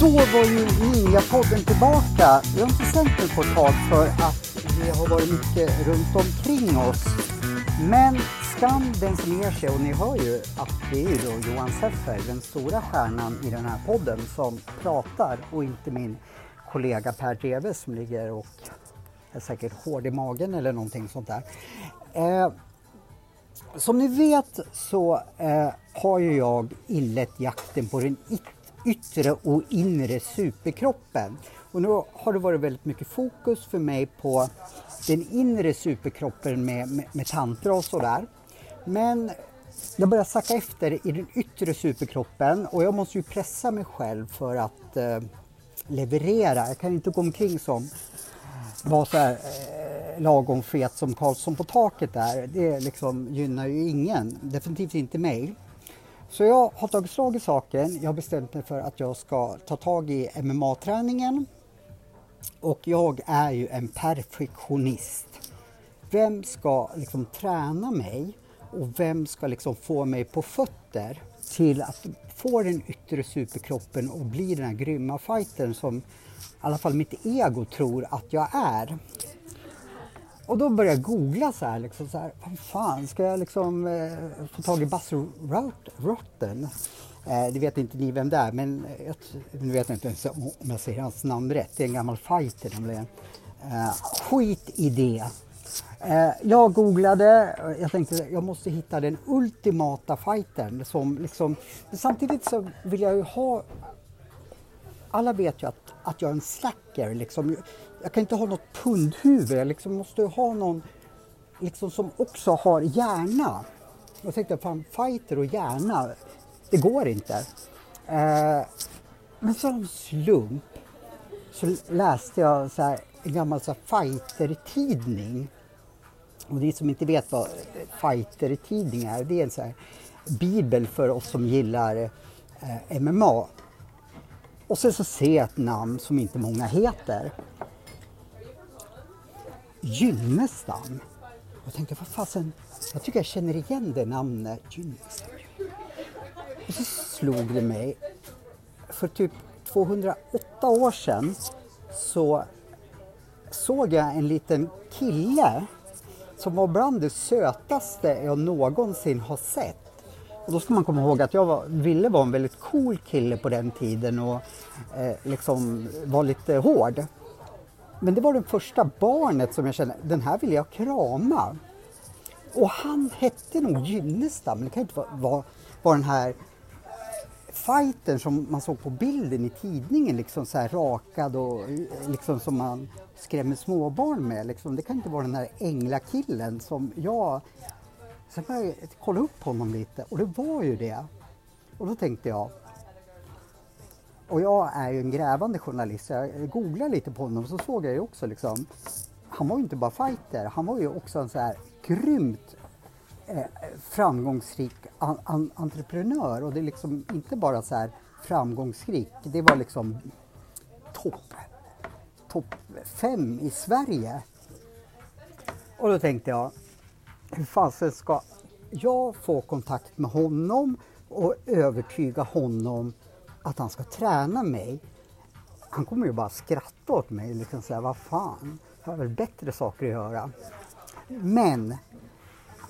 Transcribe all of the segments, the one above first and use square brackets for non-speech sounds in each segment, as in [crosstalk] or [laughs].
Då var ju podden tillbaka. Vi har inte sänt den på ett tag för att det har varit mycket runt omkring oss. Men skam den som ger sig och ni hör ju att det är ju då Johan Seffer, den stora stjärnan i den här podden som pratar och inte min kollega Per Dreve som ligger och är säkert hård i magen eller någonting sånt där. Eh, som ni vet så eh, har ju jag inlett jakten på den yttre och inre superkroppen. Och nu har det varit väldigt mycket fokus för mig på den inre superkroppen med, med, med tantra och sådär. Men jag börjar sacka efter i den yttre superkroppen och jag måste ju pressa mig själv för att eh, leverera. Jag kan inte gå omkring som vara så här eh, lagom fet som Karlsson på taket där. Det liksom gynnar ju ingen, definitivt inte mig. Så jag har tagit slag i saken. Jag har bestämt mig för att jag ska ta tag i MMA-träningen. Och jag är ju en perfektionist. Vem ska liksom träna mig och vem ska liksom få mig på fötter till att få den yttre superkroppen och bli den här grymma fightern som i alla fall mitt ego tror att jag är. Och då började jag googla så här, liksom så här vad fan, ska jag liksom eh, få tag i Buzz Rotten? Eh, det vet inte ni vem det är, men jag, nu vet jag inte ens om jag säger hans namn rätt. Det är en gammal fighter nämligen. Eh, skit i det. Eh, jag googlade, eh, jag tänkte jag måste hitta den ultimata fightern som liksom, men samtidigt så vill jag ju ha alla vet ju att, att jag är en slacker. Liksom. Jag kan inte ha något pundhuvud, jag liksom måste ha någon liksom, som också har hjärna. Jag tänkte, fan fighter och hjärna, det går inte. Eh, men som av en slump så läste jag så här, en gammal så här, fighter-tidning. Och ni som inte vet vad fighter-tidning är, det är en så här, bibel för oss som gillar eh, MMA. Och sen så ser jag ett namn som inte många heter. Gynnestam. Jag tänkte, vad fasen, jag tycker jag känner igen det namnet. Gynnestam. Och så slog det mig. För typ 208 år sedan så såg jag en liten kille som var bland det sötaste jag någonsin har sett. Och då ska man komma ihåg att jag var, ville vara en väldigt cool kille på den tiden och eh, liksom var lite hård. Men det var det första barnet som jag kände, den här vill jag krama. Och han hette nog Gynnestam, men det kan inte vara, vara, vara den här fighten som man såg på bilden i tidningen, liksom så här rakad och liksom som man skrämmer småbarn med. Liksom. Det kan inte vara den här änglakillen som jag Sen började jag kolla upp honom lite och det var ju det. Och då tänkte jag, och jag är ju en grävande journalist, så jag googlade lite på honom och så såg jag ju också liksom, han var ju inte bara fighter, han var ju också en så här grymt eh, framgångsrik an, an, entreprenör och det är liksom inte bara så här framgångsrik, det var liksom topp top fem i Sverige. Och då tänkte jag, hur fasen ska jag få kontakt med honom och övertyga honom att han ska träna mig? Han kommer ju bara skratta åt mig, liksom säga vad fan, jag har väl bättre saker att göra. Men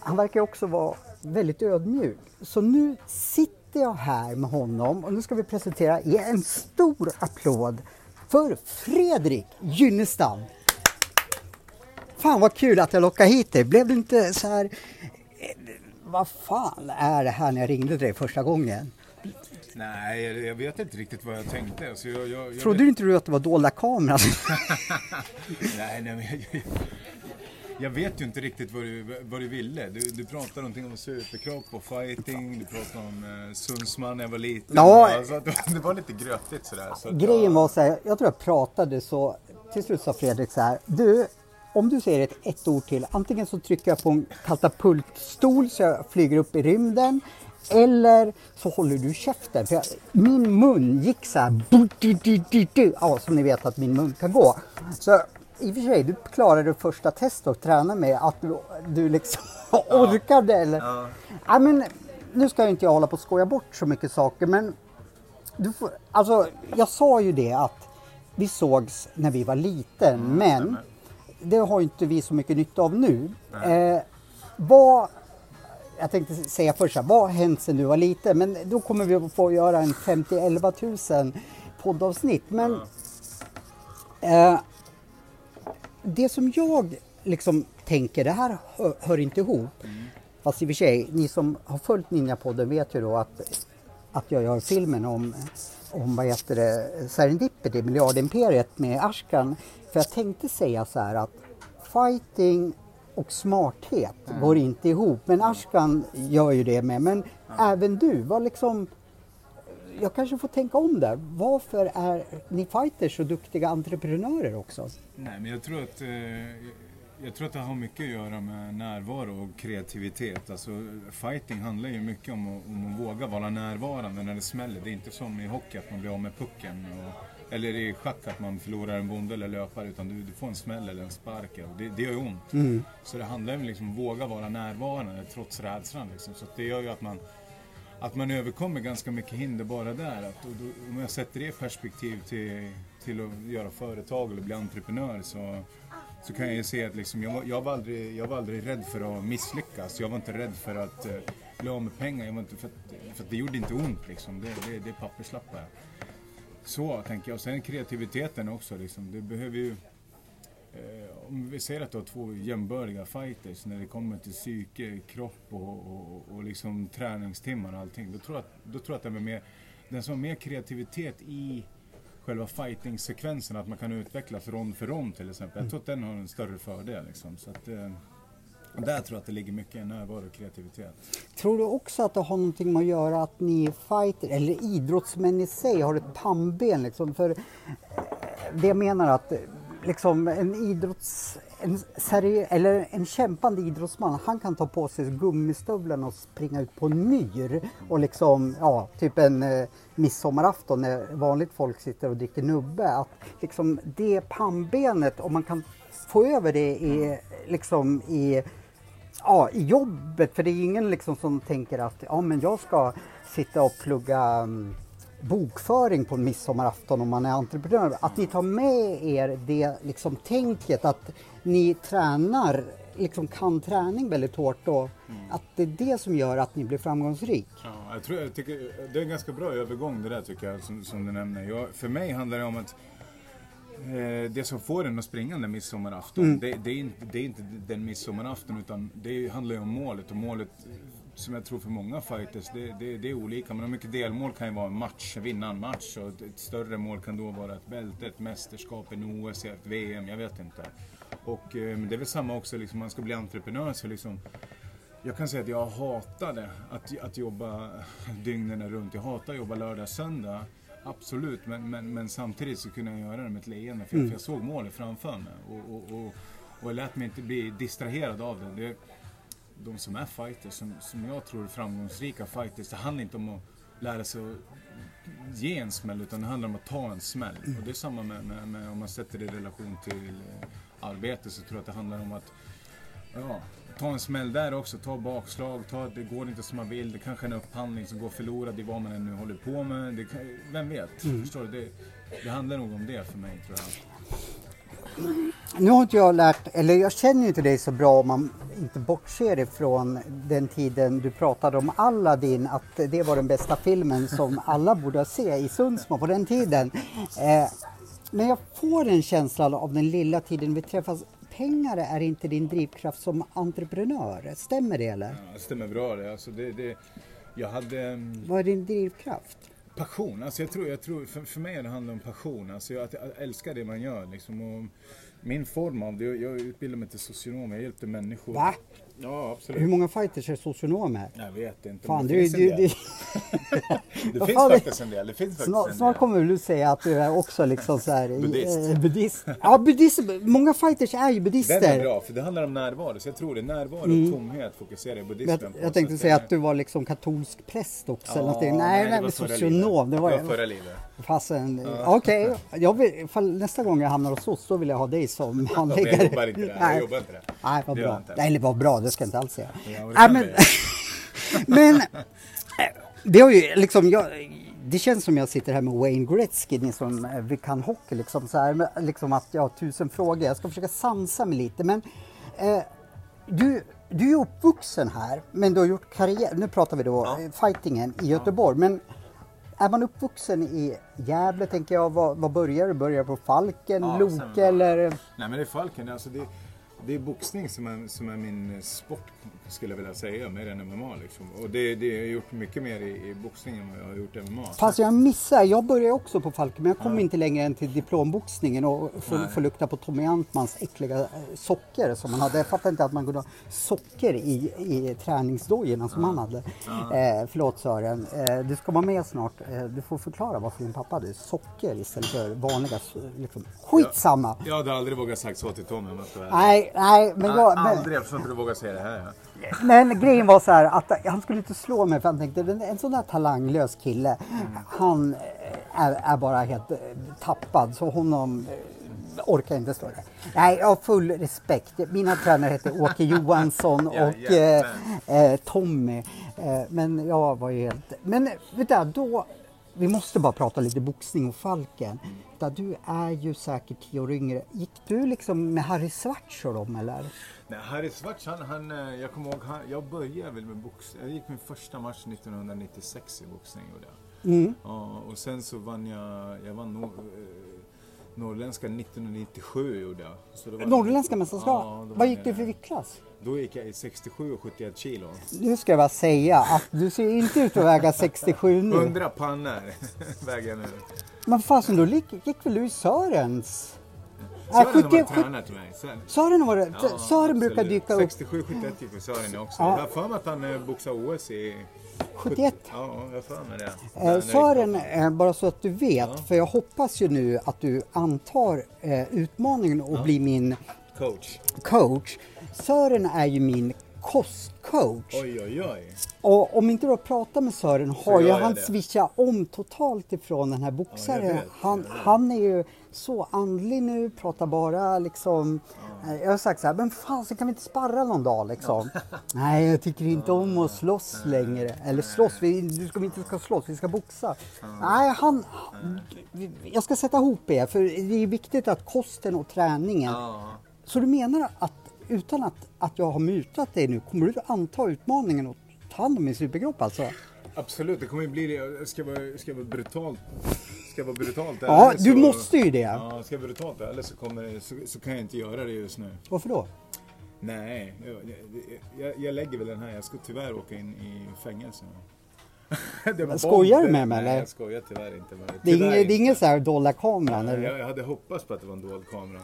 han verkar också vara väldigt ödmjuk. Så nu sitter jag här med honom och nu ska vi presentera, ge en stor applåd för Fredrik Gynnestam. Fan vad kul att jag lockade hit dig. Blev du inte så här... eh, Vad fan är det här när jag ringde dig första gången? Nej, jag- vet inte riktigt vad jag tänkte. Så jag, jag, jag Trodde inte du att det var dolda kameran? [laughs] Nej, nej, men jag, jag vet ju inte riktigt vad du, vad du ville. Du, du pratade någonting om superkropp och fighting. Du pratade om eh, Sundsman när jag var liten. Ja. Alltså, [laughs] det, var lite grötigt sådär. Så Grejen jag, var så här, jag tror jag pratade så, till slut sa Fredrik så här, du, om du säger ett, ett ord till, antingen så trycker jag på en katapultstol så jag flyger upp i rymden, Eller så håller du käften. För jag, min mun gick så här. Ja, som ni vet att min mun kan gå. Så i och för sig, du klarade första testet och tränade med att du, du liksom [laughs] orkade. Eller? Ja. Ja, men, nu ska jag inte hålla på och skoja bort så mycket saker men du får, alltså, jag sa ju det att vi sågs när vi var liten men stämmer. det har ju inte vi så mycket nytta av nu. Eh, vad, jag tänkte säga först så här, vad har hänt sedan du var liten? Men då kommer vi att få göra en 50-11 000 poddavsnitt. Men eh, det som jag liksom tänker, det här hör, hör inte ihop. Fast i och för sig, ni som har följt Ninjapodden vet ju då att, att jag gör filmen om, om vad heter det, Serendipity, miljardimperiet med Ashkan. För jag tänkte säga så här att fighting och smarthet går inte ihop. Men Ashkan gör ju det med. Men även du, vad liksom jag kanske får tänka om där. Varför är ni fighters så duktiga entreprenörer också? Nej, men jag tror att eh, jag tror att det har mycket att göra med närvaro och kreativitet. Alltså, fighting handlar ju mycket om att, om att våga vara närvarande när det smäller. Det är inte som i hockey att man blir av med pucken. Och, eller i schack att man förlorar en bonde eller löpare. Utan du, du får en smäll eller en spark. Och det, det gör ju ont. Så det handlar ju om liksom att våga vara närvarande trots rädslan. Liksom. Så det gör ju att man att man överkommer ganska mycket hinder bara där. Att, och då, om jag sätter det i perspektiv till, till att göra företag eller bli entreprenör så, så kan jag ju se att liksom, jag, var, jag, var aldrig, jag var aldrig rädd för att misslyckas. Jag var inte rädd för att eh, bli av med pengar. Jag var inte, för, att, för att det gjorde inte ont liksom. Det, det, det är papperslappar. Så tänker jag. Och sen kreativiteten också. Liksom. Det behöver ju... Eh, om vi säger att du har två jämbördiga fighters när det kommer till psyke, kropp och, och, och liksom träningstimmar och allting. Då tror jag att, då tror jag att det är mer, den som har mer kreativitet i själva fighting-sekvensen, att man kan utvecklas rond för rond till exempel. Jag tror att den har en större fördel. Liksom. Så att, eh, där tror jag att det ligger mycket närvaro och kreativitet. Tror du också att det har någonting med att göra att ni fighter, eller idrottsmän i sig, har ett pannben liksom? För det jag menar att liksom en idrotts... En, seri- eller en kämpande idrottsman, han kan ta på sig gummistövlarna och springa ut på en myr och liksom, ja, typ en eh, midsommarafton när vanligt folk sitter och dricker nubbe. Att liksom det pannbenet, om man kan få över det i, liksom i ja, i jobbet. För det är ingen liksom som tänker att ja, men jag ska sitta och plugga um, bokföring på en midsommarafton om man är entreprenör. Att ni tar med er det liksom tänket att ni tränar, liksom kan träning väldigt hårt och att det är det som gör att ni blir framgångsrik. Ja, jag, tror, jag tycker, det är en ganska bra övergång det där tycker jag, som, som du nämner. Jag, för mig handlar det om att eh, det som får en att springa den midsommarafton, det, det, är inte, det är inte den midsommarafton utan det handlar ju om målet. Och målet som jag tror för många fighters, det, det, det är olika. Men mycket delmål kan ju vara en match, vinna en match. Och ett, större mål kan då vara ett bälte, ett mästerskap, en OS, ett VM, jag vet inte. Och eh, det är väl samma också, liksom, man ska bli entreprenör så liksom jag kan säga att jag hatade att, att jobba dygnen runt. Jag hatar att jobba lördag, söndag. Absolut, men, men, men samtidigt så kunde jag göra det med ett leende för, för jag såg målet framför mig. Och, och, och, och jag lät mig inte bli distraherad av det. det de som är fighters, som, som jag tror är framgångsrika fighters, det handlar inte om att lära sig att ge en smäll utan det handlar om att ta en smäll. Och det är samma med, med, med om man sätter det i relation till eh, arbete så tror jag att det handlar om att Ja, ta en smäll där också, ta bakslag, ta, det går inte som man vill, det kanske är en upphandling som går förlorad i vad man än nu håller på med. Det vem vet? Förstår du? Det, det handlar nog om det för mig tror jag. Nu har inte jag lärt, eller jag känner inte dig så bra om man inte bortser ifrån den tiden du pratade om Aladdin, att det var den bästa filmen som [laughs] alla borde se i Sundsvall på den tiden. Eh, men jag får en känsla av den lilla tiden vi träffas. Pengar är inte din drivkraft som entreprenör, stämmer det eller? Ja, det stämmer bra det. Alltså det, det jag hade mm, Vad är din drivkraft? Passion. Alltså jag tror, jag tror, för, för mig det handlar om passion. Alltså jag, att jag älskar det man gör. Liksom. Och min form av det, jag utbildade mig till socionom, jag hjälpte människor. Va? Ja, absolut. Hur många fighters är socionomer? Jag vet inte. Fan, det finns du, en del. Det [laughs] finns fan, faktiskt en del. Det finns faktiskt snart, en snart del. kommer du säga att du är också liksom så här, Buddhist. eh, buddhist. Ja, buddhist. Många fighters är ju buddister. Den är bra, för det handlar om närvaro. Så jag tror det. Närvaro och tomhet fokuserar Men buddhismen Jag, på. jag tänkte säga att du var liksom katolsk präst också. eller Ja, någonting. nej, det nej, var socionom. Det var, Det var förra livet. Fasen, okej. Jag vill- ifall Nästa gång jag hamnar hos oss, då vill jag ha dig som handläggare. jag jobbar inte där. Jag jobbar inte där. Nej, vad bra. Nej, vad bra, det ska jag inte alls säga. Ja, men, [laughs] men eh, det har ju liksom, jag, det känns som jag sitter här med Wayne Gretzky, ni som eh, vi kan hockey liksom så här, liksom att jag har tusen frågor. Jag ska försöka sansa mig lite, men eh, du, du är uppvuxen här, men du har gjort karriär, nu pratar vi då eh, fightingen i Göteborg, men är man uppvuxen i Gävle tänker jag, vad, vad börjar du? Börjar på Falken, Ja, Loke eller? Nej men det är Falken, alltså det, det är boxning som är, som är min sport skulle jag vilja säga, mer än MMA liksom. Och det, det jag har gjort mycket mer i, i boxning än vad jag har gjort i MMA. Fast jag missar, jag började också på Falken men jag kom inte längre än till diplomboxningen och får, lukta på Tommy Antmans äckliga eh, socker som han hade. Jag fattade inte att man kunde ha socker i, i träningsdojorna som han hade. Eh, förlåt Sören, eh, du ska vara med snart. Eh, du får förklara varför din pappa hade socker istället för vanliga, liksom. skitsamma. Jag hade aldrig vågat sagt så till Tommy om jag. Nej, nej, men jag... Men, Aldrig, jag förstår inte du vågar säga det här. Men grejen var så här att han skulle inte slå mig för han tänkte "Den- en sån där talanglös kille, han eh, är, är bara helt eh, tappad så honom eh, orkar inte slå det. Nej, jag har full respekt. Mina tränare hette Åke Johansson och eh, Tommy. Men jag var ju helt... Men vet du, då... Vi måste bara prata lite boxning och Falken. Där du är ju säkert tio år yngre. Gick du liksom med Harry Svartz och dem eller? Nej, Harry Svartz, han, han, eh, jag kommer ihåg, han, jag började väl med boxning. Jag gick min första match 1996 i boxning gjorde jag. Mm. Ja, och sen så vann jag, jag vann nor, eh, Norrländska 1997 gjorde jag. Så då vann Norrländska mästerskap? Ja, Vad gick du för viktklass? Då gick jag i 67 och 71 kilo. Nu ska jag bara säga att du ser inte ut att väga 67 nu. 100 pannor [laughs] väger jag nu. Men fasen, då gick, gick väl du i Sörens? Sören har 70 varit tränare till mig. Sören, Sören var det. Ja, Sören brukar dyka upp 67, 71 gick Sören också. Ja. Jag har för mig att han eh, boxade OS i... 71. Ja, jag för mig det. Eh, Sören, eh, bara så att du vet, för jag hoppas ju nu att du antar eh, utmaningen och blir min Coach. coach. Sören är ju min kostcoach. Oj, oj, oj. Och om inte du har pratat med Sören har ju han det. switchat om totalt ifrån den här boxaren. Ja, han, han är ju så andlig nu, pratar bara liksom. eh, Jag har sagt så här, men fan så kan vi inte sparra någon dag liksom? [laughs] Nej, jag tycker inte om att slåss längre. Eller slåss, vi, du ska, vi inte ska slåss, vi ska boxa. Nej, han, jag ska sätta ihop er för det är viktigt att kosten och träningen. Ja. Så du menar att utan att, att jag har mutat dig nu, kommer du anta utmaningen och ta hand om min superkropp alltså? Absolut, det kommer ju bli det. Jag ska vara, ska vara brutalt. Ska vara brutalt Ja, ärlig du så- måste ju det. Ja, ska vara brutalt ärlig så, kommer, det- så, så kan jag inte göra det just nu. Varför då? Nej, jag, jag, jag lägger väl den här. Jag ska tyvärr åka in i fängelse. [laughs] Det Skojar du med mig, Nej, eller? jag skojar tyvärr inte. med Det är Tyvärr det är ingen så här dolda kameran? Nej, eller? Jag, jag hade hoppats på att det var en dold kamera.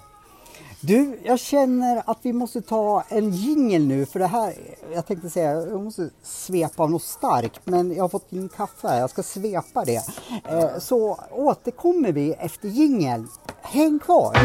Du, jag känner att vi måste ta en jingel nu för det här, jag tänkte säga, jag måste svepa något starkt men jag har fått in kaffe här, jag ska svepa det. Eh, så återkommer vi efter jingeln. Häng kvar!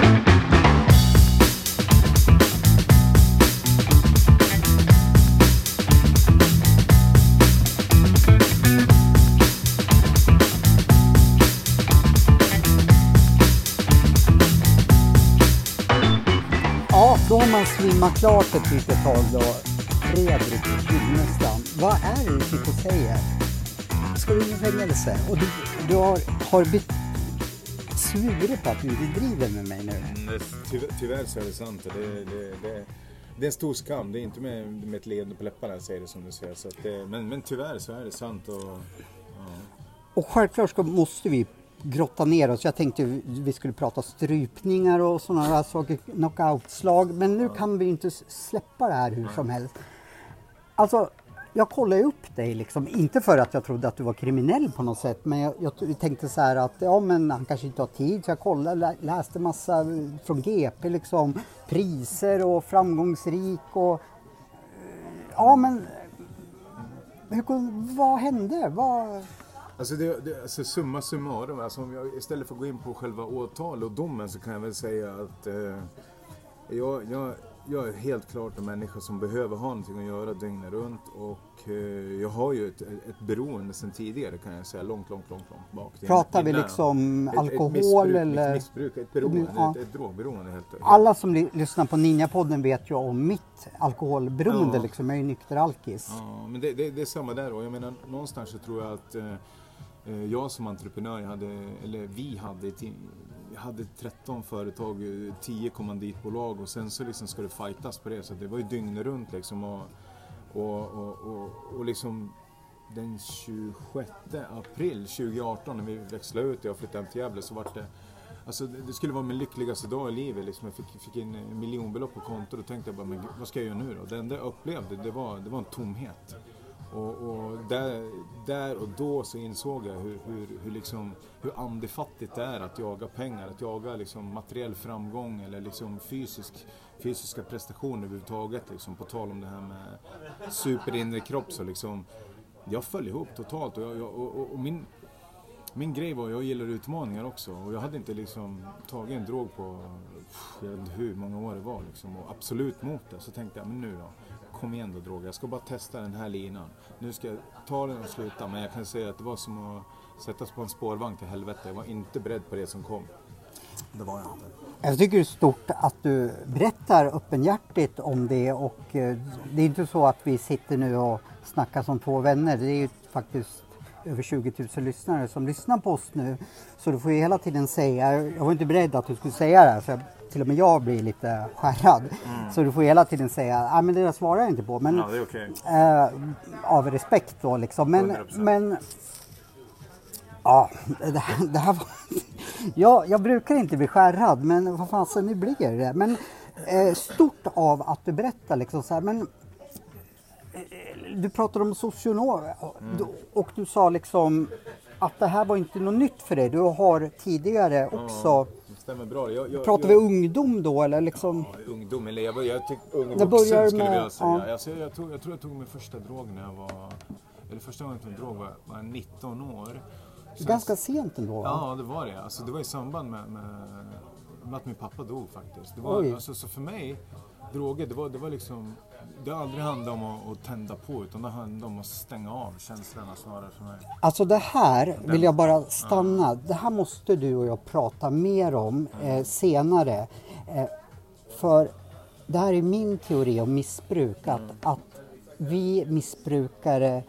Svimmat klart ett litet tag då. Fredrik Kynnestam, vad är det du sitter och säger? Ska du in i fängelse? Och du, du har, har blivit svurit på att du driver med mig nu. Tyvärr, så är det sant. Det, det, det, det är en stor skam. Det är inte med, med ett leende på läpparna jag säger det som du säger. Så men, men tyvärr så är det sant. Och, ja. Och självklart ska, måste vi grotta ner oss. Jag tänkte vi skulle prata strypningar och sådana där saker, knockoutslag. Men nu kan vi inte släppa det här hur som helst. Alltså, jag kollade upp dig liksom, inte för att jag trodde att du var kriminell på något sätt, men jag, jag tänkte så här att ja, men han kanske inte har tid, så jag kollade, lä, läste massa från GP liksom, priser och framgångsrik och ja men hur, vad hände? Vad... Alltså, det, det, alltså summa summarum, alltså om jag, istället för att gå in på själva åtal och domen så kan jag väl säga att eh, jag, jag, jag är helt klart en människa som behöver ha någonting att göra dygnet runt och eh, jag har ju ett, ett beroende sedan tidigare kan jag säga, långt, långt, långt, långt bak. Pratar vi liksom ett- alkohol ett missbruk, eller? Ett missbruk, ett beroende, Ja. ett, ett drogberoende helt helt- Alla som lyssnar på Ninjapodden vet ju om mitt alkoholberoende Ja. liksom. Jag är ju nykter alkis. Ja, men det, det, det är samma där och jag menar någonstans så tror jag att eh, Eh, jag som entreprenör, jag hade, eller vi hade, jag hade 13 företag, eh, 10 kommanditbolag och sen så liksom ska det fightas på det så det var ju dygnet runt liksom och, och, och, och, och liksom den 26 april 2018 när vi växlade ut och jag flyttade hem till Gävle så vart det Alltså det skulle vara min lyckligaste dag i livet liksom. Jag fick, fick in eh, miljonbelopp på kontot och tänkte jag bara, men vad ska jag göra nu då? Det enda jag upplevde det var, det var en tomhet. Och, och där, där och då så insåg jag hur, hur, hur, liksom, hur andefattigt det är att jaga pengar, att jaga liksom materiell framgång eller liksom fysisk, fysiska prestationer överhuvudtaget. Liksom, på tal om det här med superinre kropp så liksom, jag föll ihop totalt och, jag, jag, och, och, min, min grej var, jag gillar utmaningar också och jag hade inte liksom tagit en drog på, jag vet inte hur många år det var liksom och absolut mot det. Så tänkte jag, men nu då, kom igen då droger, jag ska bara testa den här linan. Nu ska jag ta den och sluta, men jag kan säga att det var som att sättas på en spårvagn till helvete. Jag var inte beredd på det som kom. Det var jag inte. Jag tycker det är stort att du berättar öppenhjärtigt om det och eh, det är inte så att vi sitter nu och snackar som två vänner. Det är ju faktiskt över 20 000 lyssnare som lyssnar på oss nu. Så du får ju hela tiden säga, jag var inte beredd att du skulle säga det här så jag, till och med jag blir lite skärrad. Så du får hela tiden säga, nej men det där svarar jag inte på. Men, är okej. eh, av respekt då liksom. Men, 100%. men ja, det här, det här var... Ja, jag brukar inte bli skärrad men vad fasen nu blir det. Men eh, stort av att du berättar liksom så här, men eh, du pratade om socionom Mm. Och du sa liksom att det här var inte något nytt för dig. Du har tidigare också, Det stämmer bra. Jag, jag, pratar jag, vi ungdom då eller liksom? Ja, ungdom, eller jag, jag tyck, ung vuxen skulle jag säga. ja. Alltså, jag, tog, jag tror jag tog min första drog när jag var, eller första gången jag tog en drog var, var jag 19 år. Sen- Ganska sent ändå. va? Ja, det var det. Alltså, det var i samband med, med, med att min pappa dog faktiskt. Det var, Oj. alltså, så för mig, droger, det var, det var liksom... Det har aldrig handlat om att, att tända på utan det handlade om att stänga av känslorna snarare för mig. Alltså det här vill jag bara stanna. Det här måste du och jag prata mer om eh, senare. Eh, för det här är min teori om missbruk. Att, att vi missbrukare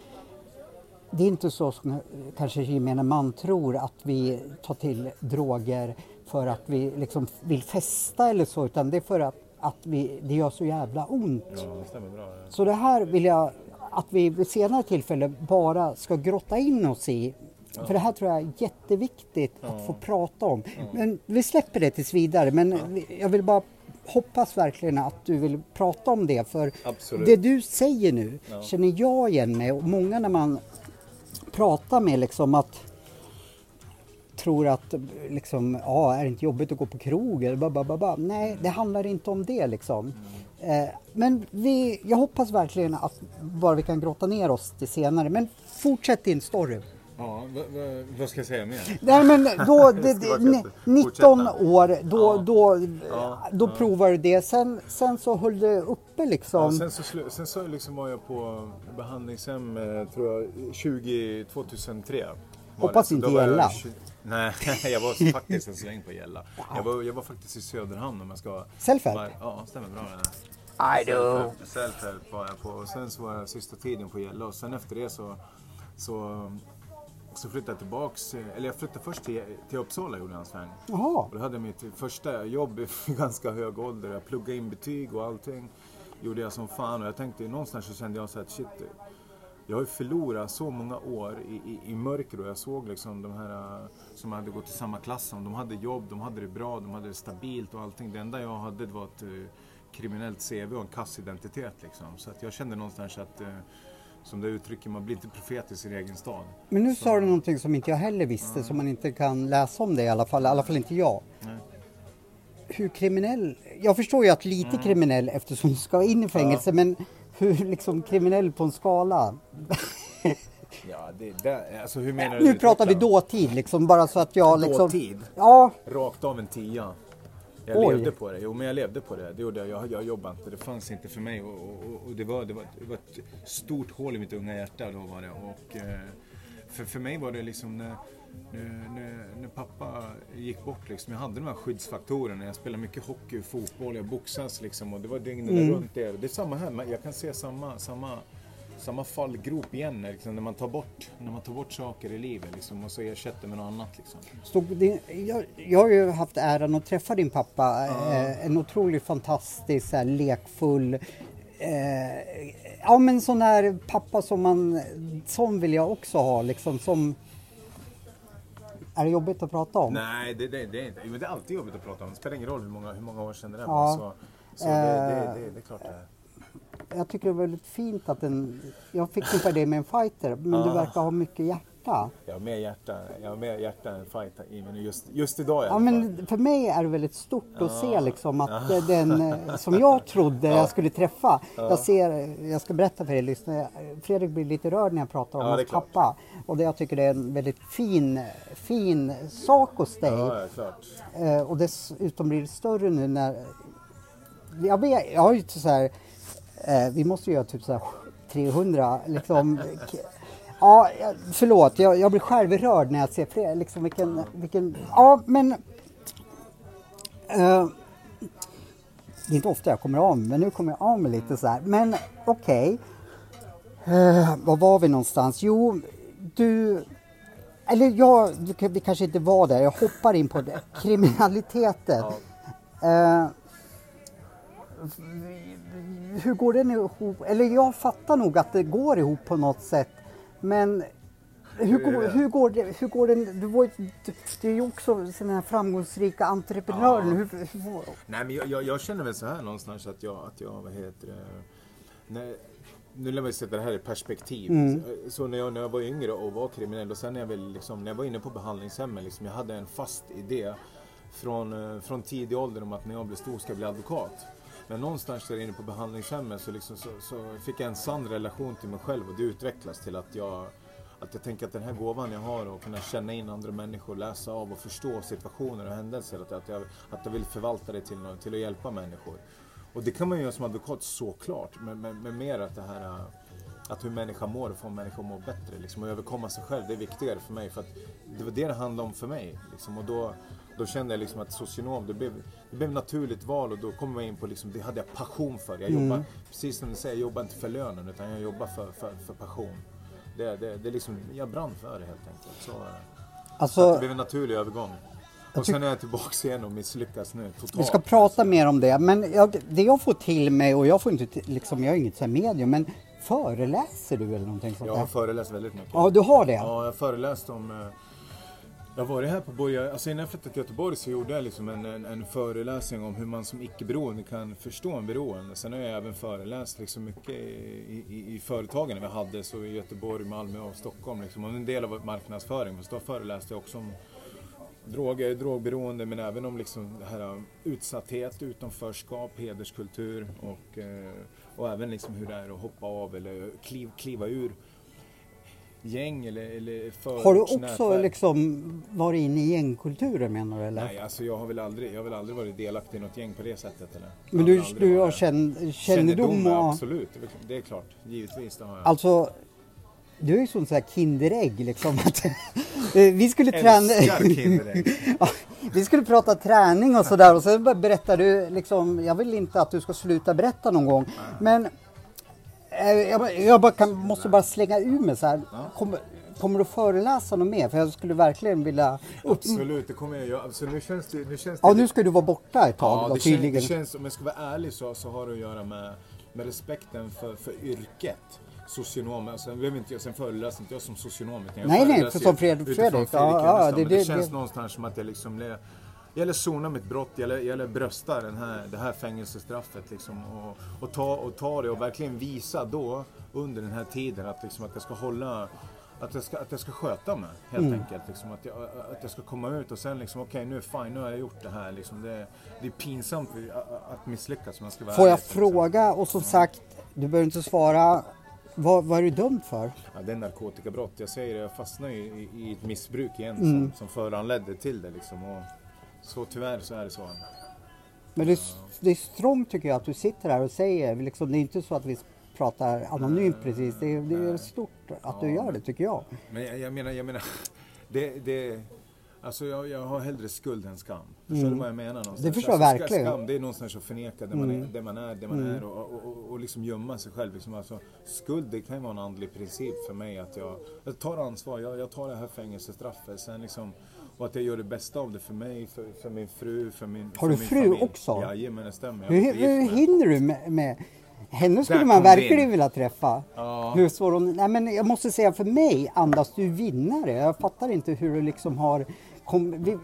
det är inte så som kanske gemene man tror att vi tar till droger för att vi liksom vill festa eller så utan det är för att, att vi, det gör så jävla ont. Ja, det bra. Ja. Så det här vill jag att vi vid senare tillfälle bara ska grotta in oss i. För det här tror jag är jätteviktigt att få prata om. Men vi släpper det tills vidare. Men jag vill bara hoppas verkligen att du vill prata om det. För Absolut. det du säger nu känner jag igen mig och många när man pratar med liksom att tror att liksom, ja, är det inte jobbigt att gå på krog? Eller ba, ba, ba, ba. Nej, det handlar inte om det liksom. Eh, men vi, jag hoppas verkligen att bara vi kan grotta ner oss till senare. Men fortsätt din story. Ja, vad, ska jag säga mer? Nej men då, [laughs] det, det, fett. 19 Fortsätta. år, då, Ja. då, Ja, då provar du det. Sen, sen så höll du uppe liksom. Ja, sen så, sen så liksom var jag på behandlingshem, eh, tror jag, 20, 2003. var Hoppas det. Inte då Gälla. Nej, [laughs] [laughs] jag var faktiskt en sväng på Gälla. Jag var, jag var faktiskt i Söderhamn om jag ska... Self-help? Ja, stämmer bra. det. I do. Self-help- var jag på. Och sen så var jag sista tiden på Gälla och sen efter det så, så, så flyttade jag tillbaks. Eller jag flyttade först till, till Uppsala gjorde jag en sväng. Jaha. Och då hade jag mitt första jobb i [laughs] ganska hög ålder. Jag pluggade in betyg och allting. Gjorde jag som fan och jag tänkte någonstans så kände jag så att shit. Jag har ju förlorat så många år i, i, i mörker och jag såg liksom de här eh, som hade gått i samma klass som. De hade jobb, de hade det bra, de hade det stabilt och allting. Det enda jag hade var ett eh, kriminellt CV och en kassidentitet liksom. Så att jag kände någonstans att, eh, som det uttrycker, man blir inte profet i sin egen stad. Men nu sa du någonting som inte jag heller visste, som man inte kan läsa om det i alla fall, i alla fall inte jag. Nej. Hur kriminell, jag förstår ju att lite kriminell eftersom du ska in i fängelse, men hur liksom kriminell på en skala? [laughs] Ja, det, det, alltså hur menar Nu du? pratar vi dåtid liksom, bara så att jag liksom... Dåtid? Ja, Rakt av en tia. Jag Oj. levde på det. Jo, men jag levde på det. Det gjorde jag. Jag, jag jobbade inte. Det fanns inte för mig. Och, och, och det, var, det, var, det var ett stort hål i mitt unga hjärta. Då var det. Och, eh, för, för mig var det liksom när, när, när, när pappa gick bort. Liksom, jag hade de här skyddsfaktorerna. Jag spelade mycket hockey, fotboll, jag boxas liksom. Och det var dygnet Mm. runt det. Det är samma här. Jag kan se samma, samma samma fallgrop igen liksom, när, man tar bort, när man tar bort saker i livet liksom, och så ersätter med något annat. Liksom. stod din, jag, jag har ju haft äran att träffa din pappa. Eh, en otroligt fantastisk, så här, lekfull, eh, ja men sån här pappa som man, sån vill jag också ha liksom som är det jobbigt att prata om? Nej, det, det, det är inte. Men det är alltid jobbigt att prata om. Det spelar ingen roll hur många, hur många år sedan det är. Ja. Så, så det, det, det, det är klart det. Jag tycker det är väldigt fint att en, jag förknippar dig med en fighter, men du Ah. verkar ha mycket hjärta. Jag har mer hjärta, jag har mer hjärta än fight i mig just, just idag i Ja, alla men för mig är det väldigt stort att se liksom att eh, den eh, som jag [laughs] trodde jag skulle träffa. Jag ser, jag ska berätta för er lyssnare, Fredrik blir lite rörd när jag pratar om Ja, hans klart. pappa. Och det jag tycker det är en väldigt fin, fin sak hos dig. Ja, ja. Eh, och dessutom blir det större nu när... Jag, vet, jag har ju så här... Eh, vi måste göra typ så här 300 liksom. Ja, förlåt. Jag, jag blir självrörd när jag ser fler. Liksom vilken, vilken... Ja, men... Eh, det är inte ofta jag kommer av men nu kommer jag av mig lite så här. Men okej. Eh, var var vi någonstans? Jo, du... Eller jag, vi kanske inte var där. Jag hoppar in på det. kriminaliteten. Eh, hur går den ihop? Eller jag fattar nog att det går ihop på något sätt. Men hur går, hur går, det, hur går den? Du, var, du, du är ju också den här framgångsrika entreprenören. Hur, hur, Nej, men jag, jag, jag känner väl så här någonstans att jag, att jag vad heter det, när, nu lär vi sätta det här i perspektiv. Så när jag, när jag var yngre och var kriminell och sen när jag, väl liksom, när jag var inne på behandlingshemmet, liksom, jag hade en fast idé från, eh, från tidig ålder om att när jag blir stor ska jag bli advokat. Men någonstans där inne på behandlingshemmet så, liksom, så, så fick jag en sann relation till mig själv och det utvecklas till att jag att jag tänker att den här gåvan jag har att kunna känna in andra människor, läsa av och förstå situationer och händelser. Att, att, jag, att jag vill förvalta det till, till att hjälpa människor. Och det kan man ju göra som advokat såklart. Men, men, men mer att det här att hur människan mår och få människor att må bättre. Liksom, och överkomma sig själv, det är viktigare för mig. För att det var det det handlade om för mig. Liksom, och då, då kände jag liksom att socionom, det blev, det blev naturligt val och då kom jag in på, liksom, det hade jag passion för. Jag jobbar, precis som du säger, jag jobbar inte för lönen utan jag jobbar för, för, för passion. Det, det, det liksom, jag brann för det helt enkelt. Så, så alltså, det blev en naturlig övergång. Och sen är jag tillbaka igen och misslyckas nu totalt. vi ska prata mer om det. Men jag, det jag får till mig, och jag får inte till- liksom, jag är inget så här medium, men föreläser du eller någonting sånt Jag har där? föreläst väldigt mycket. Ja, du har det? Ja, jag har föreläst om... Jag har varit här på Borga... Alltså innan jag flyttade till Göteborg så gjorde jag liksom en, en, en föreläsning om hur man som icke-beroende kan förstå en beroende. Sen har jag även föreläst liksom mycket i, i, i företagen vi hade, så i Göteborg, Malmö och Stockholm. Liksom. Och en del av marknadsföring. Så då föreläste jag också om droger, drogberoende men även om liksom det här äh, utsatthet, utanförskap, hederskultur och, äh, och även liksom hur det är att hoppa av eller kliv, kliva ur gäng eller, eller Har du också förortsnätverk. liksom varit inne i gängkulturen menar du eller? Nej, alltså jag har väl aldrig, jag har väl aldrig varit delaktig i något gäng på det sättet. Eller? Men du, du har känn, kännedom ja, och... Absolut, det är- klart. Givetvis, det har jag. Alltså, du är ju sån så här Kinderägg liksom. Att, [laughs] vi skulle träna... [laughs] Ja, vi skulle prata träning och sådär och så berättar du liksom, jag vill inte att du ska sluta berätta någon gång. Men jag, bara- jag bara kan, måste bara slänga ur mig så här. Kommer, kommer du föreläsa något mer? För jag skulle verkligen vilja... Absolut, det kommer jag göra. Alltså, nu känns det... Nu känns Ja, det nu ska du vara borta ett tag Ja, då, det, känns, tydligen. det känns, om jag ska vara ärlig så, så har det att göra med, med respekten för, för yrket. Socionom, alltså, jag sen föreläser inte jag som socionom. utan jag Nej, nej, för som Fredrik, ja, Fredrik ja, Enestam, det- det, det- känns det- någonstans som att jag liksom... Jag gäller sona mitt brott, jag gäller, jag gäller brösta den här, det här fängelsestraffet liksom, och, och, ta, och ta det och verkligen visa då under den här tiden att, liksom, att jag ska hålla att jag, ska, att jag ska sköta mig helt Mm. enkelt. Liksom, att, jag, att jag ska komma ut och sen liksom, okej nu är fine, nu har jag gjort det här. Liksom, det, det är pinsamt att- att misslyckas jag ska vara Får jag ärlig, liksom. fråga och som sagt Du behöver inte svara. Vad, vad är du dömd för? Ja, det är narkotikabrott. Jag säger det, jag fastnade i, i, i ett missbruk igen Mm. som, som föranledde till det liksom. Och så tyvärr så är det så. Men det är, det är strångt tycker jag att du sitter här och säger, liksom, det är inte så att vi pratar anonymt precis. Det är, det är stort att du gör det tycker jag. Men jag, jag menar, jag menar, [laughs] det, det, alltså jag, jag har hellre skuld än skam. Förstår du vad jag menar? Någonstans? Mm. Det förstår jag alltså, verkligen. Mm. Skam, det är någonstans att förneka det man är, det man är, det man är och, och, och, och liksom gömma sig själv. Liksom. Alltså, skuld, det kan ju vara en andlig princip för mig att jag, jag tar ansvar, jag, jag tar det här fängelsestraffet. Sen liksom, och att jag gör det bästa av det för mig, för, för min fru, för min Har du min fru familj. också? Jajamän, det stämmer. Jag Hur, hur hinner du med, med henne skulle Där man verkligen in. vilja träffa. Ja. Hur svår hon, nej men jag måste säga för mig andas du vinnare. Jag fattar inte hur du liksom har kom, vi,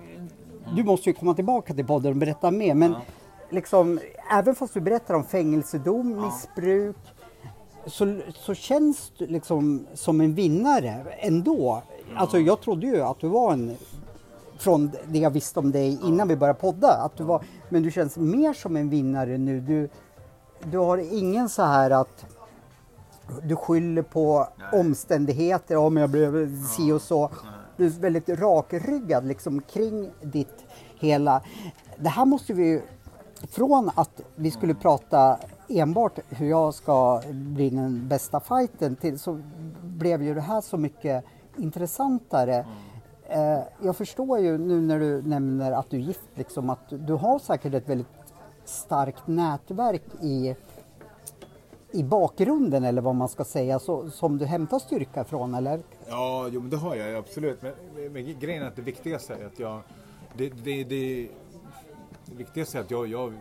Du måste ju komma tillbaka till podden och berätta mer men liksom även fast du berättar om fängelsedom, missbruk så, så känns du liksom som en vinnare ändå. Alltså jag trodde ju att du var en från det jag visste om dig innan vi började podda. Att du var, men du känns mer som en vinnare nu. Du, du har ingen så här att du skyller på omständigheter, om jag blev si och så. Du är väldigt rakryggad liksom kring ditt hela. Det här måste vi från att vi skulle prata enbart hur jag ska bli den bästa fighten till så blev ju det här så mycket intressantare. Eh, Eh, jag förstår ju nu när du nämner att du är gift liksom att du, har säkert ett väldigt starkt nätverk i i bakgrunden eller vad man ska säga så, som du hämtar styrka från eller? Ja, jo, men det har jag absolut. Men, men, men grejen är att det viktigaste är att jag... Det, det, det, det viktigaste är att jag, jag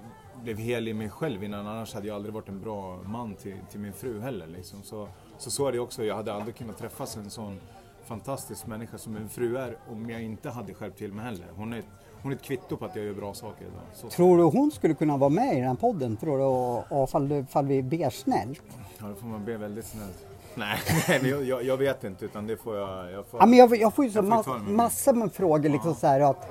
blev hel i mig själv innan. Annars hade jag aldrig varit en bra man till, till min fru heller. Liksom. Så, så så är det också. Jag hade aldrig kunnat träffas en sån fantastisk människa som min fru är om jag inte hade skärpt till mig heller. Hon är, hon är ett kvitto på att jag gör bra saker idag. Så, Tror du hon skulle kunna vara med i den här podden? Tror du? Och, och fall, du- fall vi ber snällt? ja, då får man be väldigt snällt. Nej, [laughs] jag, jag, jag vet inte utan det får jag... jag får, Ja, men jag, jag får ju så Jag får mass, massor med frågor liksom så här att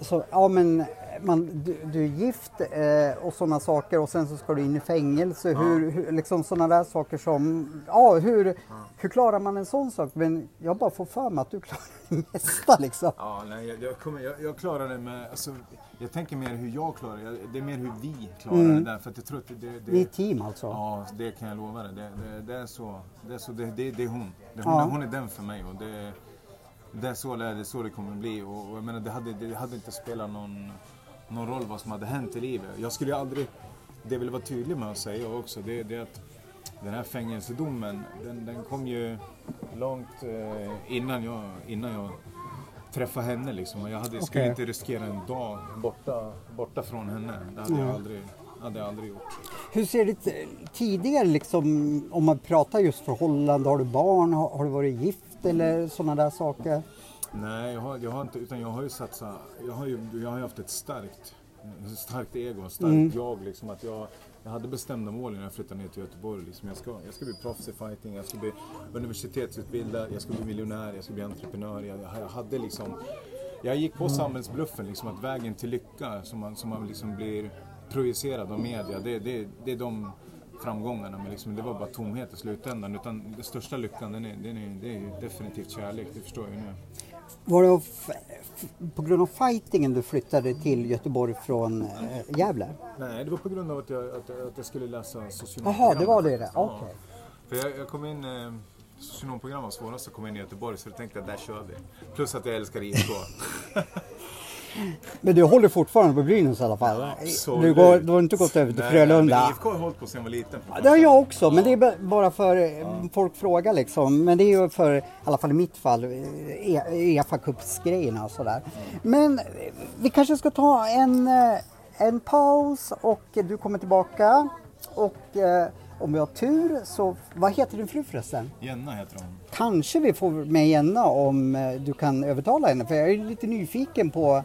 så, ja men man, du, du är gift eh, och sådana saker och sen så ska du in i fängelse. Hur, hur, liksom sådana där saker som, ja hur, hur klarar man en sån sak? Men jag bara får för mig att du klarar [laughs] det mesta liksom. Ja, nej, jag, jag, kommer, jag, jag klarar det med... Alltså, jag tänker mer hur jag klarar det. Det är mer hur vi klarar det där. För att jag tror att det... det, det Vi är team alltså. Ja, det kan jag lova dig. Det, det, det är så. Det är, så, det, det, är hon. Det, hon, Ja. är, hon är den för mig. Och det, det, är så det, är, det är så det kommer att bli. Och, och jag menar, det, hade, det hade inte spelat någon, någon roll vad som hade hänt i livet. Jag skulle ju aldrig... Det jag vill vara tydlig med att säga också, det, det är att den här fängelsedomen, den, den kom ju långt eh, innan, jag, innan jag träffade henne. Liksom. Och jag hade, skulle Okej. inte riskera en dag borta, borta från henne. Det hade jag aldrig, hade jag aldrig gjort. Hur ser ditt eh, tidigare liksom, om man pratar just förhållande, har du barn, har, har du varit gift eller sådana där saker? Nej, jag har, jag har inte, utan jag har ju satsat, jag har ju, jag har ju haft ett starkt, starkt ego, starkt jag liksom. Att jag, jag hade bestämda mål när jag flyttade ner till Göteborg. Liksom. Jag, ska, jag ska bli proffs i fighting, jag ska bli universitetsutbildad, jag ska bli miljonär, jag ska bli entreprenör. Jag, jag hade liksom, jag gick på samhällsbluffen liksom att vägen till lycka som man, som man liksom blir projicerad av media, det, det, det är de framgångarna. Men liksom, det var bara tomhet i slutändan. Utan den största lyckan, den är, den är, det är definitivt kärlek, det förstår jag ju nu. Var det på grund av fightingen du flyttade till Göteborg från eh, Gävle? Nej, det var på grund av att jag, att, att jag skulle läsa socionomprogram. Jaha, det var det det. Ja. Okej. För jag, jag kom in, eh, socionomprogram var svårast att komma in i Göteborg så jag tänkte att där kör vi. Plus att jag älskar IFK. [laughs] Men du håller fortfarande på Brynäs i alla fall? Du, går, du har inte gått över till Nej, Frölunda? Men IFK har hållit på sedan jag var liten. Ja, Det har jag också, men det är ba- bara för eh, folk frågar liksom. Men det är ju för, i alla fall i mitt fall, eh, Uefa Cups-grejerna och sådär. Men eh, vi kanske ska ta en, en paus och du kommer tillbaka. Och eh, om vi har tur så, vad heter din fru förresten? Jenna heter hon. Kanske vi får med Jenna om du kan övertala henne, för jag är lite nyfiken på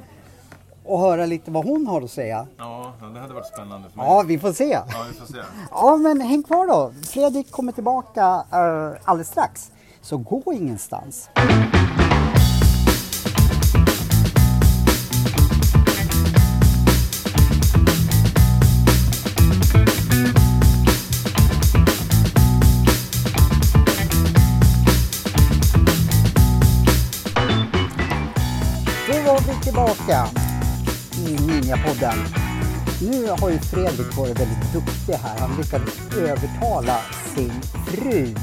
och höra lite vad hon har att säga. Ja, det hade varit spännande för mig. Ja, vi får se. Ja, vi får se. ja men häng kvar då. Fredrik kommer tillbaka eh, alldeles strax. Så gå ingenstans. Då var vi tillbaka i Ninjapodden. Nu har ju Fredrik varit väldigt duktig här. Han lyckades övertala sin fru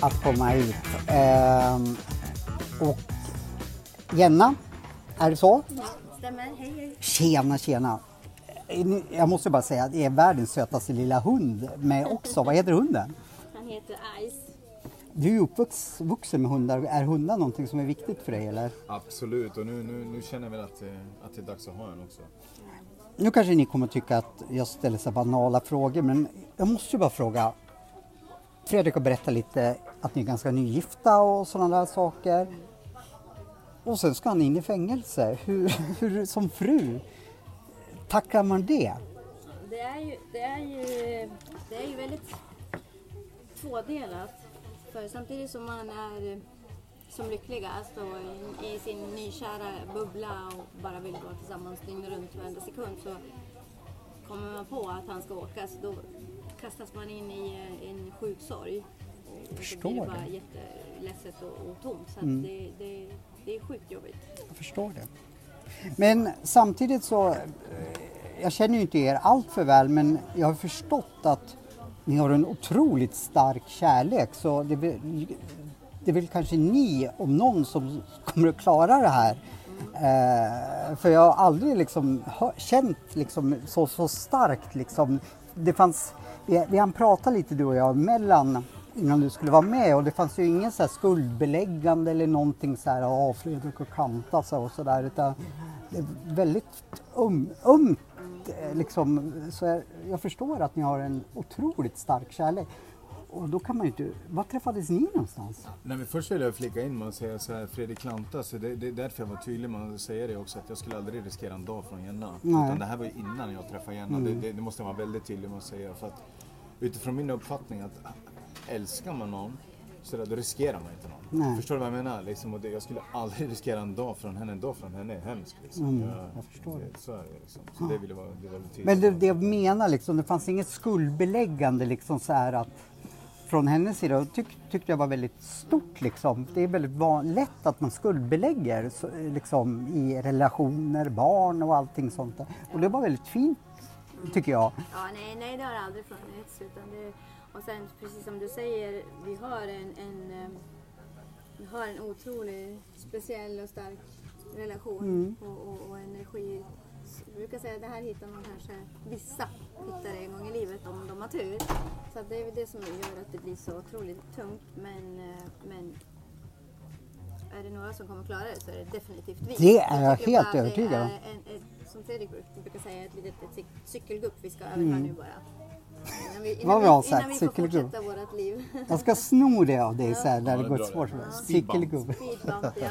att komma hit. Ehm, och Jenna, är det så? Ja, stämmer. Hej, hej. Tjena, tjena. Jag måste bara säga att det är världens sötaste lilla hund med också. Vad heter hunden? Han heter Ice. Du är ju uppvuxen med hundar. Är hundar någonting som är viktigt för dig eller? Absolut, och nu, nu, nu känner jag väl att, eh, att det är dags att ha en också. Nu kanske ni kommer tycka att jag ställer så banala frågor men jag måste ju bara fråga. Fredrik har berättat lite att ni är ganska nygifta och sådana där saker. Och sen ska han in i fängelse. Hur, [laughs] hur som fru tacklar man det? Det är ju, det är ju, det är ju väldigt tvådelat. För samtidigt som man är som lyckligast och i, sin nykära bubbla och bara vill gå tillsammans dygnet runt varenda sekund så kommer man på att han ska åka så då kastas man in i eh, en sjuk sorg. Och, och så Förstår blir det bara det. jätteledset och, och tomt. Så Mm. det, det, det är sjukt jobbigt. Jag förstår det. Men samtidigt så, eh, jag känner ju inte er allt för väl men jag har förstått att ni har en otroligt stark kärlek så det, är väl- det är väl kanske ni om någon som kommer att klara det här. Eh, för jag har aldrig liksom hör, känt liksom så, så starkt liksom. Det fanns, vi, vi hann prata lite du och jag mellan innan du skulle vara med och det fanns ju ingen så här skuldbeläggande eller någonting så här, ja Fredrik och kanta så och sådär utan det är väldigt um, ömt eh, liksom. Så jag, jag förstår att ni har en otroligt stark kärlek. Och då kan man ju inte, var träffades ni någonstans? Nej, men först vill jag flika in med att säga så här, Fredrik Klanta, så det, det är därför jag var tydlig med att säga det också, att jag skulle aldrig riskera en dag från Jenna. Nej. Utan det här var ju innan jag träffade Jenna, det, det, det måste jag vara väldigt tydlig med att säga. För att utifrån min uppfattning att älskar man någon, så då riskerar man inte någon. Nej. Förstår du vad jag menar? Liksom, och det, jag skulle aldrig riskera en dag från henne, en dag från henne är hemskt. Liksom. Mm, jag förstår det. Så är det liksom. Så det vill jag vara det tydligt Men det, det jag menar liksom, det fanns inget skuldbeläggande liksom så här att från hennes sida tyck, tyckte jag var väldigt stort liksom. Det är väldigt van, lätt att man skuldbelägger så, liksom, i relationer, barn och allting sånt där. Och det var väldigt fint tycker jag. Ja, nej, nej det har aldrig funnits. Utan det, och sen precis som du säger, vi har en, en, eh, har en otroligt speciell och stark relation Mm. och, och, och energi. Jag brukar säga att det här hittar man kanske, vissa hittar det en gång i livet om de har tur. Så det är väl det som gör att det blir så otroligt tungt. Men, eh, men är det några som kommer klara det så är det definitivt vi. Det är jag helt övertygad om. Som Fredrik brukar säga, ett litet ett cyk- cykelgupp vi ska över här nu bara. Innan vi, Mm. Vad innan bra vi, innan sagt, vi får cykelgupp. fortsätta vårt liv. Jag ska sno det av dig så här, när Ja, det går. Speedbump, ja.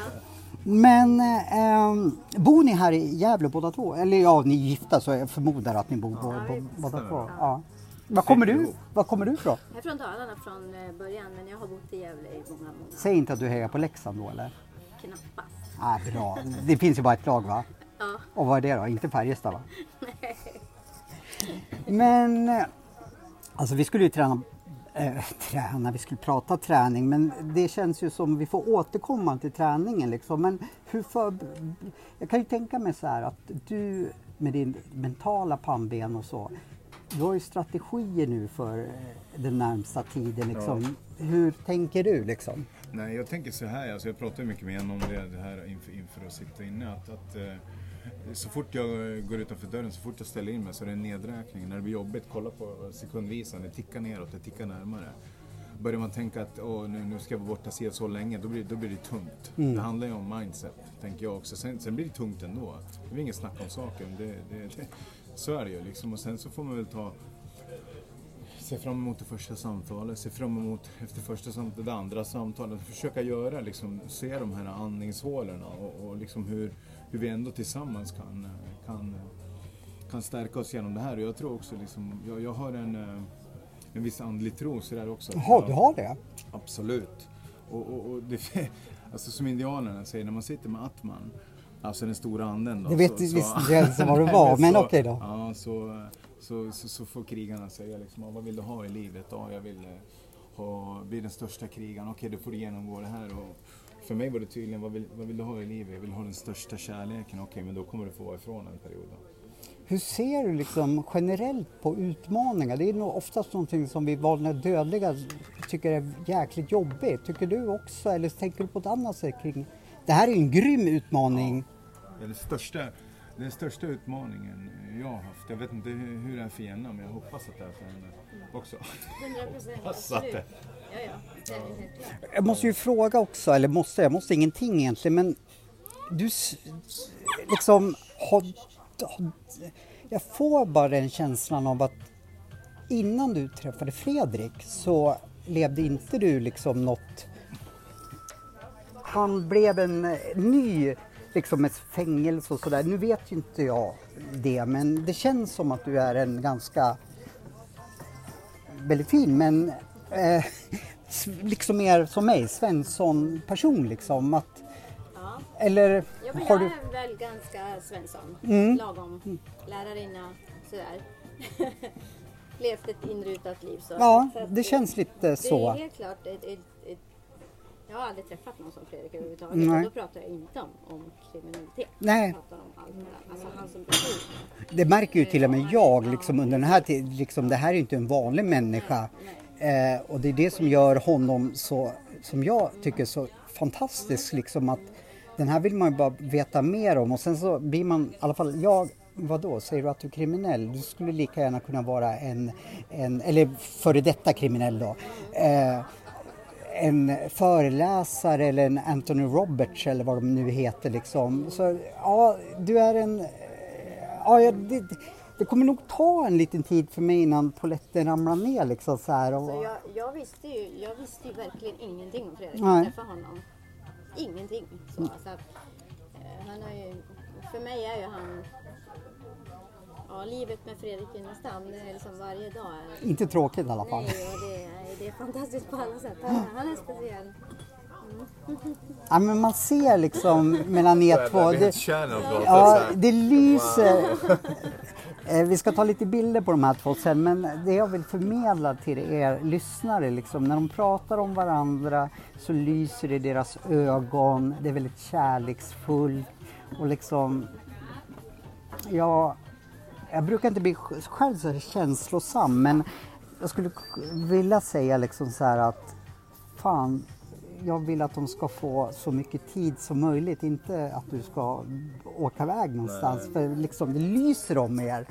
Men eh, bor ni här i Gävle båda två? Eller ja, ni är gifta så jag förmodar att ni bor bo, Ja, bo, båda två. Ja. Var kommer du, var kommer du ifrån? Jag är från Dalarna från eh, början men jag har bott i Gävle i många, många Säg inte att du hejar på Leksand då eller? knappast. Ah, bra. Det finns ju bara ett lag va? Ja, Och vad är det då? Inte Färjestad va? [laughs] Men eh, alltså vi skulle ju träna, eh, [laughs] träna, vi skulle prata träning men det känns ju som vi får återkomma till träningen liksom. Men hur för, jag kan ju tänka mig så här att du med din mentala pannben och så, du har ju strategier nu för eh, den närmsta tiden liksom. Hur tänker du liksom? Nej, jag tänker så här, alltså jag pratar ju mycket med honom om det, det här inför, inför att sitta inne. Att, att, eh, så fort jag går utanför dörren, så fort jag ställer in mig så är det en nedräkning. När det blir jobbigt, kolla på sekundvisan, det tickar neråt, det tickar närmare. Börjar man tänka att Åh, nu, nu ska jag vara borta och så länge, då blir, då blir det tungt. Det handlar ju om mindset, tänker jag också. Sen, sen blir det tungt ändå. Det är inget snack om saken. Det, det, det, så är det ju liksom. Och sen så får man väl ta Se fram emot det första samtalet, se fram emot efter första samtalet, det andra samtalet. Försöka göra, liksom, se de här andningshålorna och, och liksom hur, hur vi ändå tillsammans kan, kan, kan stärka oss genom det här. Och jag tror också, liksom, jag, jag har en, eh, en viss andlig tro sådär också. Jaha, du har det? Absolut. Och, och, och det, [laughs] alltså som indianerna säger, när man sitter med Atman, alltså den stora anden då. Det vet så- så- visst inte ens vad det var, [laughs] men okej då. Ja, så, så, så, så får krigarna säga liksom, "Ja, vad vill du ha i livet? Ja, jag vill eh, ha, bli den största krigaren. Okej, då får du genomgå det här. Och för mig var det tydligen, vad vill, vad vill du ha i livet? Jag vill ha den största kärleken. Okej, men då kommer du få vara ifrån en period. Då. Hur ser du liksom generellt på utmaningar? Det är nog oftast någonting som vi vanliga dödliga tycker är jäkligt jobbigt. Tycker du också, eller tänker du på ett annat sätt kring... Det här är en grym utmaning. Det är den största, den största utmaningen jag har haft. Jag vet inte hur, det är för Jenna, men jag hoppas att det är för henne också. 100 procent, Passat absolut. Ja, ja. Jag måste ju fråga också, eller måste, jag måste ingenting egentligen, men du liksom har, har, Jag får bara den känslan av att innan du träffade Fredrik så levde inte du liksom något... Han blev en ny, liksom ett fängelse och sådär. Nu vet ju inte jag det, men det känns som att du är en ganska väldigt fin men eh, liksom mer som mig, Svensson-person liksom. Att, Ja. eller Ja, men har jag du... är väl ganska Svensson. Mm. Lagom lärarinna, sådär. [laughs] Levt ett inrutat liv. Så. Ja, så det känns lite Det är så. helt klart ett, ett, Jag har aldrig träffat någon som Fredrik överhuvudtaget. Nej. Då pratar jag inte om, om kriminalitet. Nej. Jag pratar om allt. Alltså han som person. Det märker ju till och med jag liksom under den här tiden. Liksom, det här är ju inte en vanlig människa. Eh, och det är det som gör honom så, som jag tycker så fantastisk liksom att den här vill man ju bara veta mer om och sen så blir man, i alla fall jag, vadå, säger du att du är kriminell? Du skulle lika gärna kunna vara en, en eller före detta kriminell då. Eh, en föreläsare eller en Anthony Roberts eller vad de nu heter liksom. Så ja, du är en... eh, Ja, det, det kommer nog ta en liten tid för mig innan polletten ramlar ner liksom så här. Och, Så jag, jag, visste ju, jag visste ju verkligen ingenting om Fredrik. Nej. Jag träffade honom. Ingenting. Så, så att, eh, han har ju, för mig är ju han... Ja, livet med Fredrik Innestam, det är liksom varje dag. Inte tråkigt i alla fall. nej, och det, är, det är fantastiskt på alla sätt. Han, han är speciell. Ja, men man ser liksom mellan er två. Det ja, det lyser. [laughs] Eh, Vi ska ta lite bilder på de här två sen men det jag vill förmedla till er lyssnare liksom, när de pratar om varandra så lyser det i deras ögon, det är väldigt kärleksfullt och liksom Ja, jag brukar inte bli sj- själv så känslosam men jag skulle vilja säga liksom så här att fan, jag vill att de ska få så mycket tid som möjligt, inte att du ska åka iväg någonstans för liksom det lyser om er.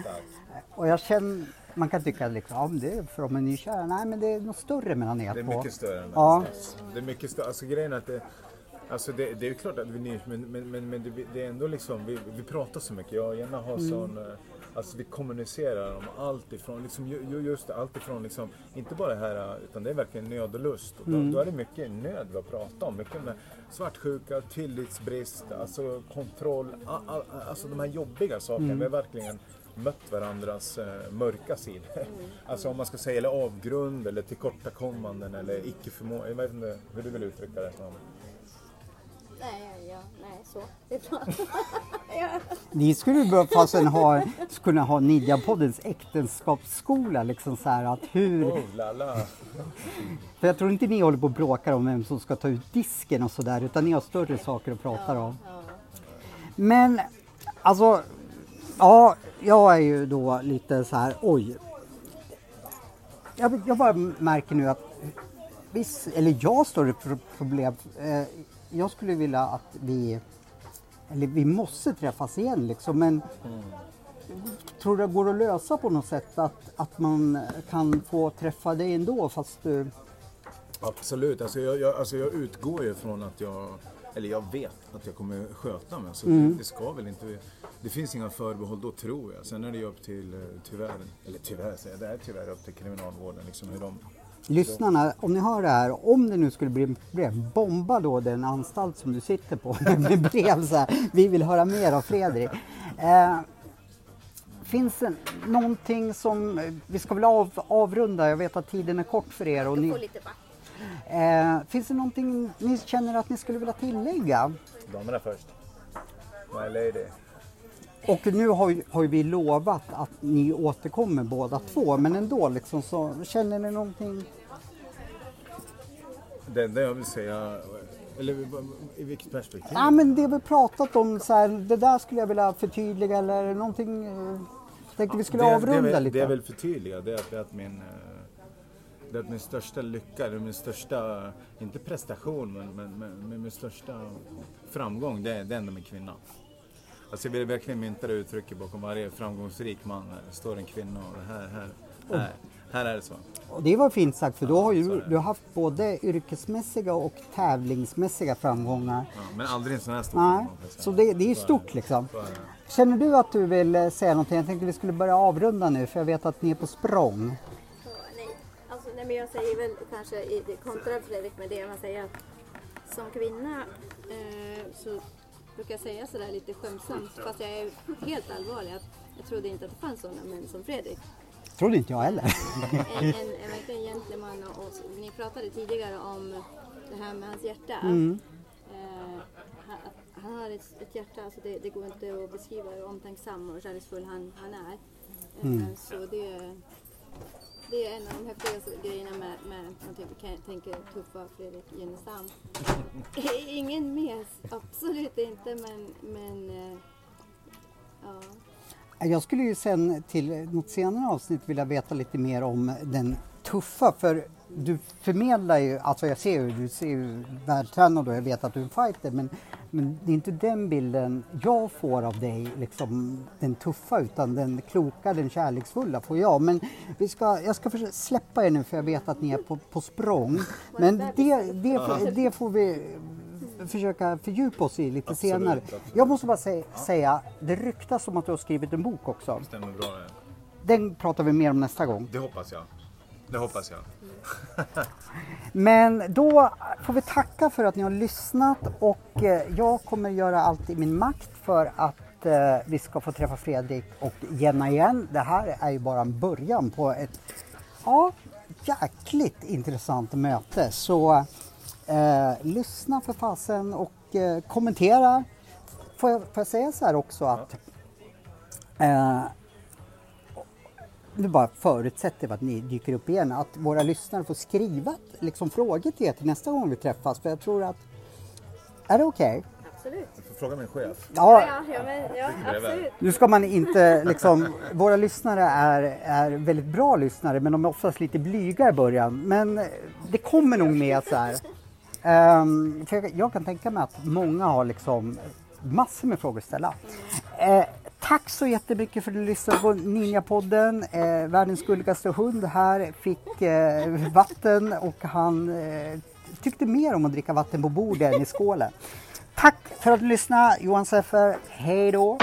Och jag känner, man kan tycka liksom, ja det är för de är nykära, nej men det är något större mellan er Det är två. mycket större än Ja. Det är mycket större. Alltså grejen är att det, alltså det, det är ju klart att vi är men, men, men, men det, det är ändå liksom, vi, vi pratar så mycket. Jag och Jenna har sån, eh, alltså vi kommunicerar om allt ifrån, liksom, ju- ju- just allt ifrån liksom, inte bara det här, utan det är verkligen nöd och lust. Och då, då är det mycket nöd vi har pratat om. Mycket med svartsjuka, tillitsbrist, alltså kontroll, alltså de här jobbiga sakerna. Vi har verkligen mött varandras eh, mörka sidor. [laughs] Alltså om man ska säga, eller avgrund eller tillkortakommanden eller icke-förmåga. Jag vet inte hur du vill uttrycka det. Nej, ja, nej, så. Det är bra. [laughs] Ni skulle ju börja fasen ha, kunna ha Ninjapoddens äktenskapsskola liksom så här att hur, Oh för jag tror inte ni håller på och bråkar om vem som ska ta ut disken och sådär utan ni har större saker att prata om. Men alltså, ja, jag är ju då lite så här, oj. Jag, jag bara märker nu att, viss, eller jag har större pro- problem. Eh, jag skulle vilja att vi, eller vi måste träffas igen liksom, men tror du det går att lösa på något sätt att, att man kan få träffa dig ändå fast du, Absolut, alltså jag, jag, alltså jag utgår ju från att jag, eller jag vet att jag kommer sköta mig. Så Mm. det, det ska väl inte, det finns inga förbehåll då tror jag. Sen är det ju upp till, eh, tyvärr, eller tyvärr säger jag, det är tyvärr upp till kriminalvården liksom hur de Lyssnarna, om ni hör det här, om det nu skulle bli brev, bomba då den anstalt som du sitter på [laughs] med brev så här. Vi vill höra mer av Fredrik. Eh, finns det någonting som, vi ska väl av, avrunda, jag vet att tiden är kort för er. Och ni, eh, finns det någonting ni känner att ni skulle vilja tillägga? Damerna först. My lady. Och nu har ju, har ju vi lovat att ni återkommer båda två, men ändå liksom så känner ni någonting? Det enda jag vill säga Eller i vilket perspektiv? Ja, men det vi pratat om, så här, det där skulle jag vilja förtydliga eller någonting. eh, Tänkte vi skulle det, avrunda det, väl- lite. Det är väl förtydliga, det är att, det min eh, det är att min största lycka, eller min största, inte prestation, men, men, men, men min största framgång, det är, det är ändå min kvinna. Alltså jag vill verkligen mynta det uttrycket bakom varje framgångsrik man eh, står en kvinna och det här, här, här, här är det så. Och det var fint sagt för då har ju du, haft både yrkesmässiga och tävlingsmässiga framgångar. Ja, men aldrig en sån här stor Nej, så det, det är stort liksom. Känner du att du vill eh, säga någonting? Jag tänkte vi skulle börja avrunda nu för jag vet att ni är på språng. Nej, alltså, nej, men jag säger väl kanske i kontra Fredrik med det man säger att som kvinna eh, så brukar jag säga sådär lite skämtsamt fast jag är helt allvarlig att jag trodde inte att det fanns sådana män som Fredrik. Trodde inte jag heller. En, en, en [laughs] verkligen gentleman och, och ni pratade tidigare om det här med hans hjärta. Mm. Eh, han, han har ett, ett hjärta, alltså det, det går inte att beskriva hur omtänksam och kärleksfull han, han är. Eh, Mm. Så det, det är en av de häftigaste grejerna med, med man tänker, kan- tänker tuffa Fredrik Jennestam. [laughs] Ingen mes, absolut inte men, men eh, ja. Jag skulle ju sen till något senare avsnitt vilja veta lite mer om den tuffa för du förmedlar ju, alltså jag ser ju, du ser ju världstränad och jag vet att du är en fighter men, men det är inte den bilden jag får av dig, liksom den tuffa utan den kloka, den kärleksfulla får jag. Men vi ska, jag ska släppa er nu för jag vet att ni är på, på språng. Men det, det, får- det får vi försöka fördjupa oss i lite Absolut, senare. absolut. Jag måste bara säga, säga, det ryktas om att du har skrivit en bok också. Stämmer bra det. Den pratar vi mer om nästa gång. Det hoppas jag. Det hoppas jag. [laughs] Men då får vi tacka för att ni har lyssnat och eh, jag kommer göra allt i min makt för att eh, vi ska få träffa Fredrik och Jenna igen. Det här är ju bara en början på ett ja, jäkligt intressant möte. Så eh, lyssna för fasen och eh, kommentera. Får jag, får jag säga så här också att eh, nu bara förutsätter vi att ni dyker upp igen, att våra lyssnare får skriva liksom, frågor till er till nästa gång vi träffas. För jag tror att... Är det okej? Absolut. Jag får fråga min chef. Ja, Ja, ja, men, ja absolut. nu ska man inte liksom... Våra lyssnare är, är väldigt bra lyssnare, men de är oftast lite blyga i början. Men det kommer nog med så här. Um, för jag, jag kan tänka mig att många har liksom massor med frågor att ställa. Uh, tack så jättemycket för att du lyssnade på Ninjapodden. Eh, världens gulligaste hund här fick eh, vatten och han eh, tyckte mer om att dricka vatten på bordet än i skålen. Tack för att du lyssnade. Johan Seffer, hej då!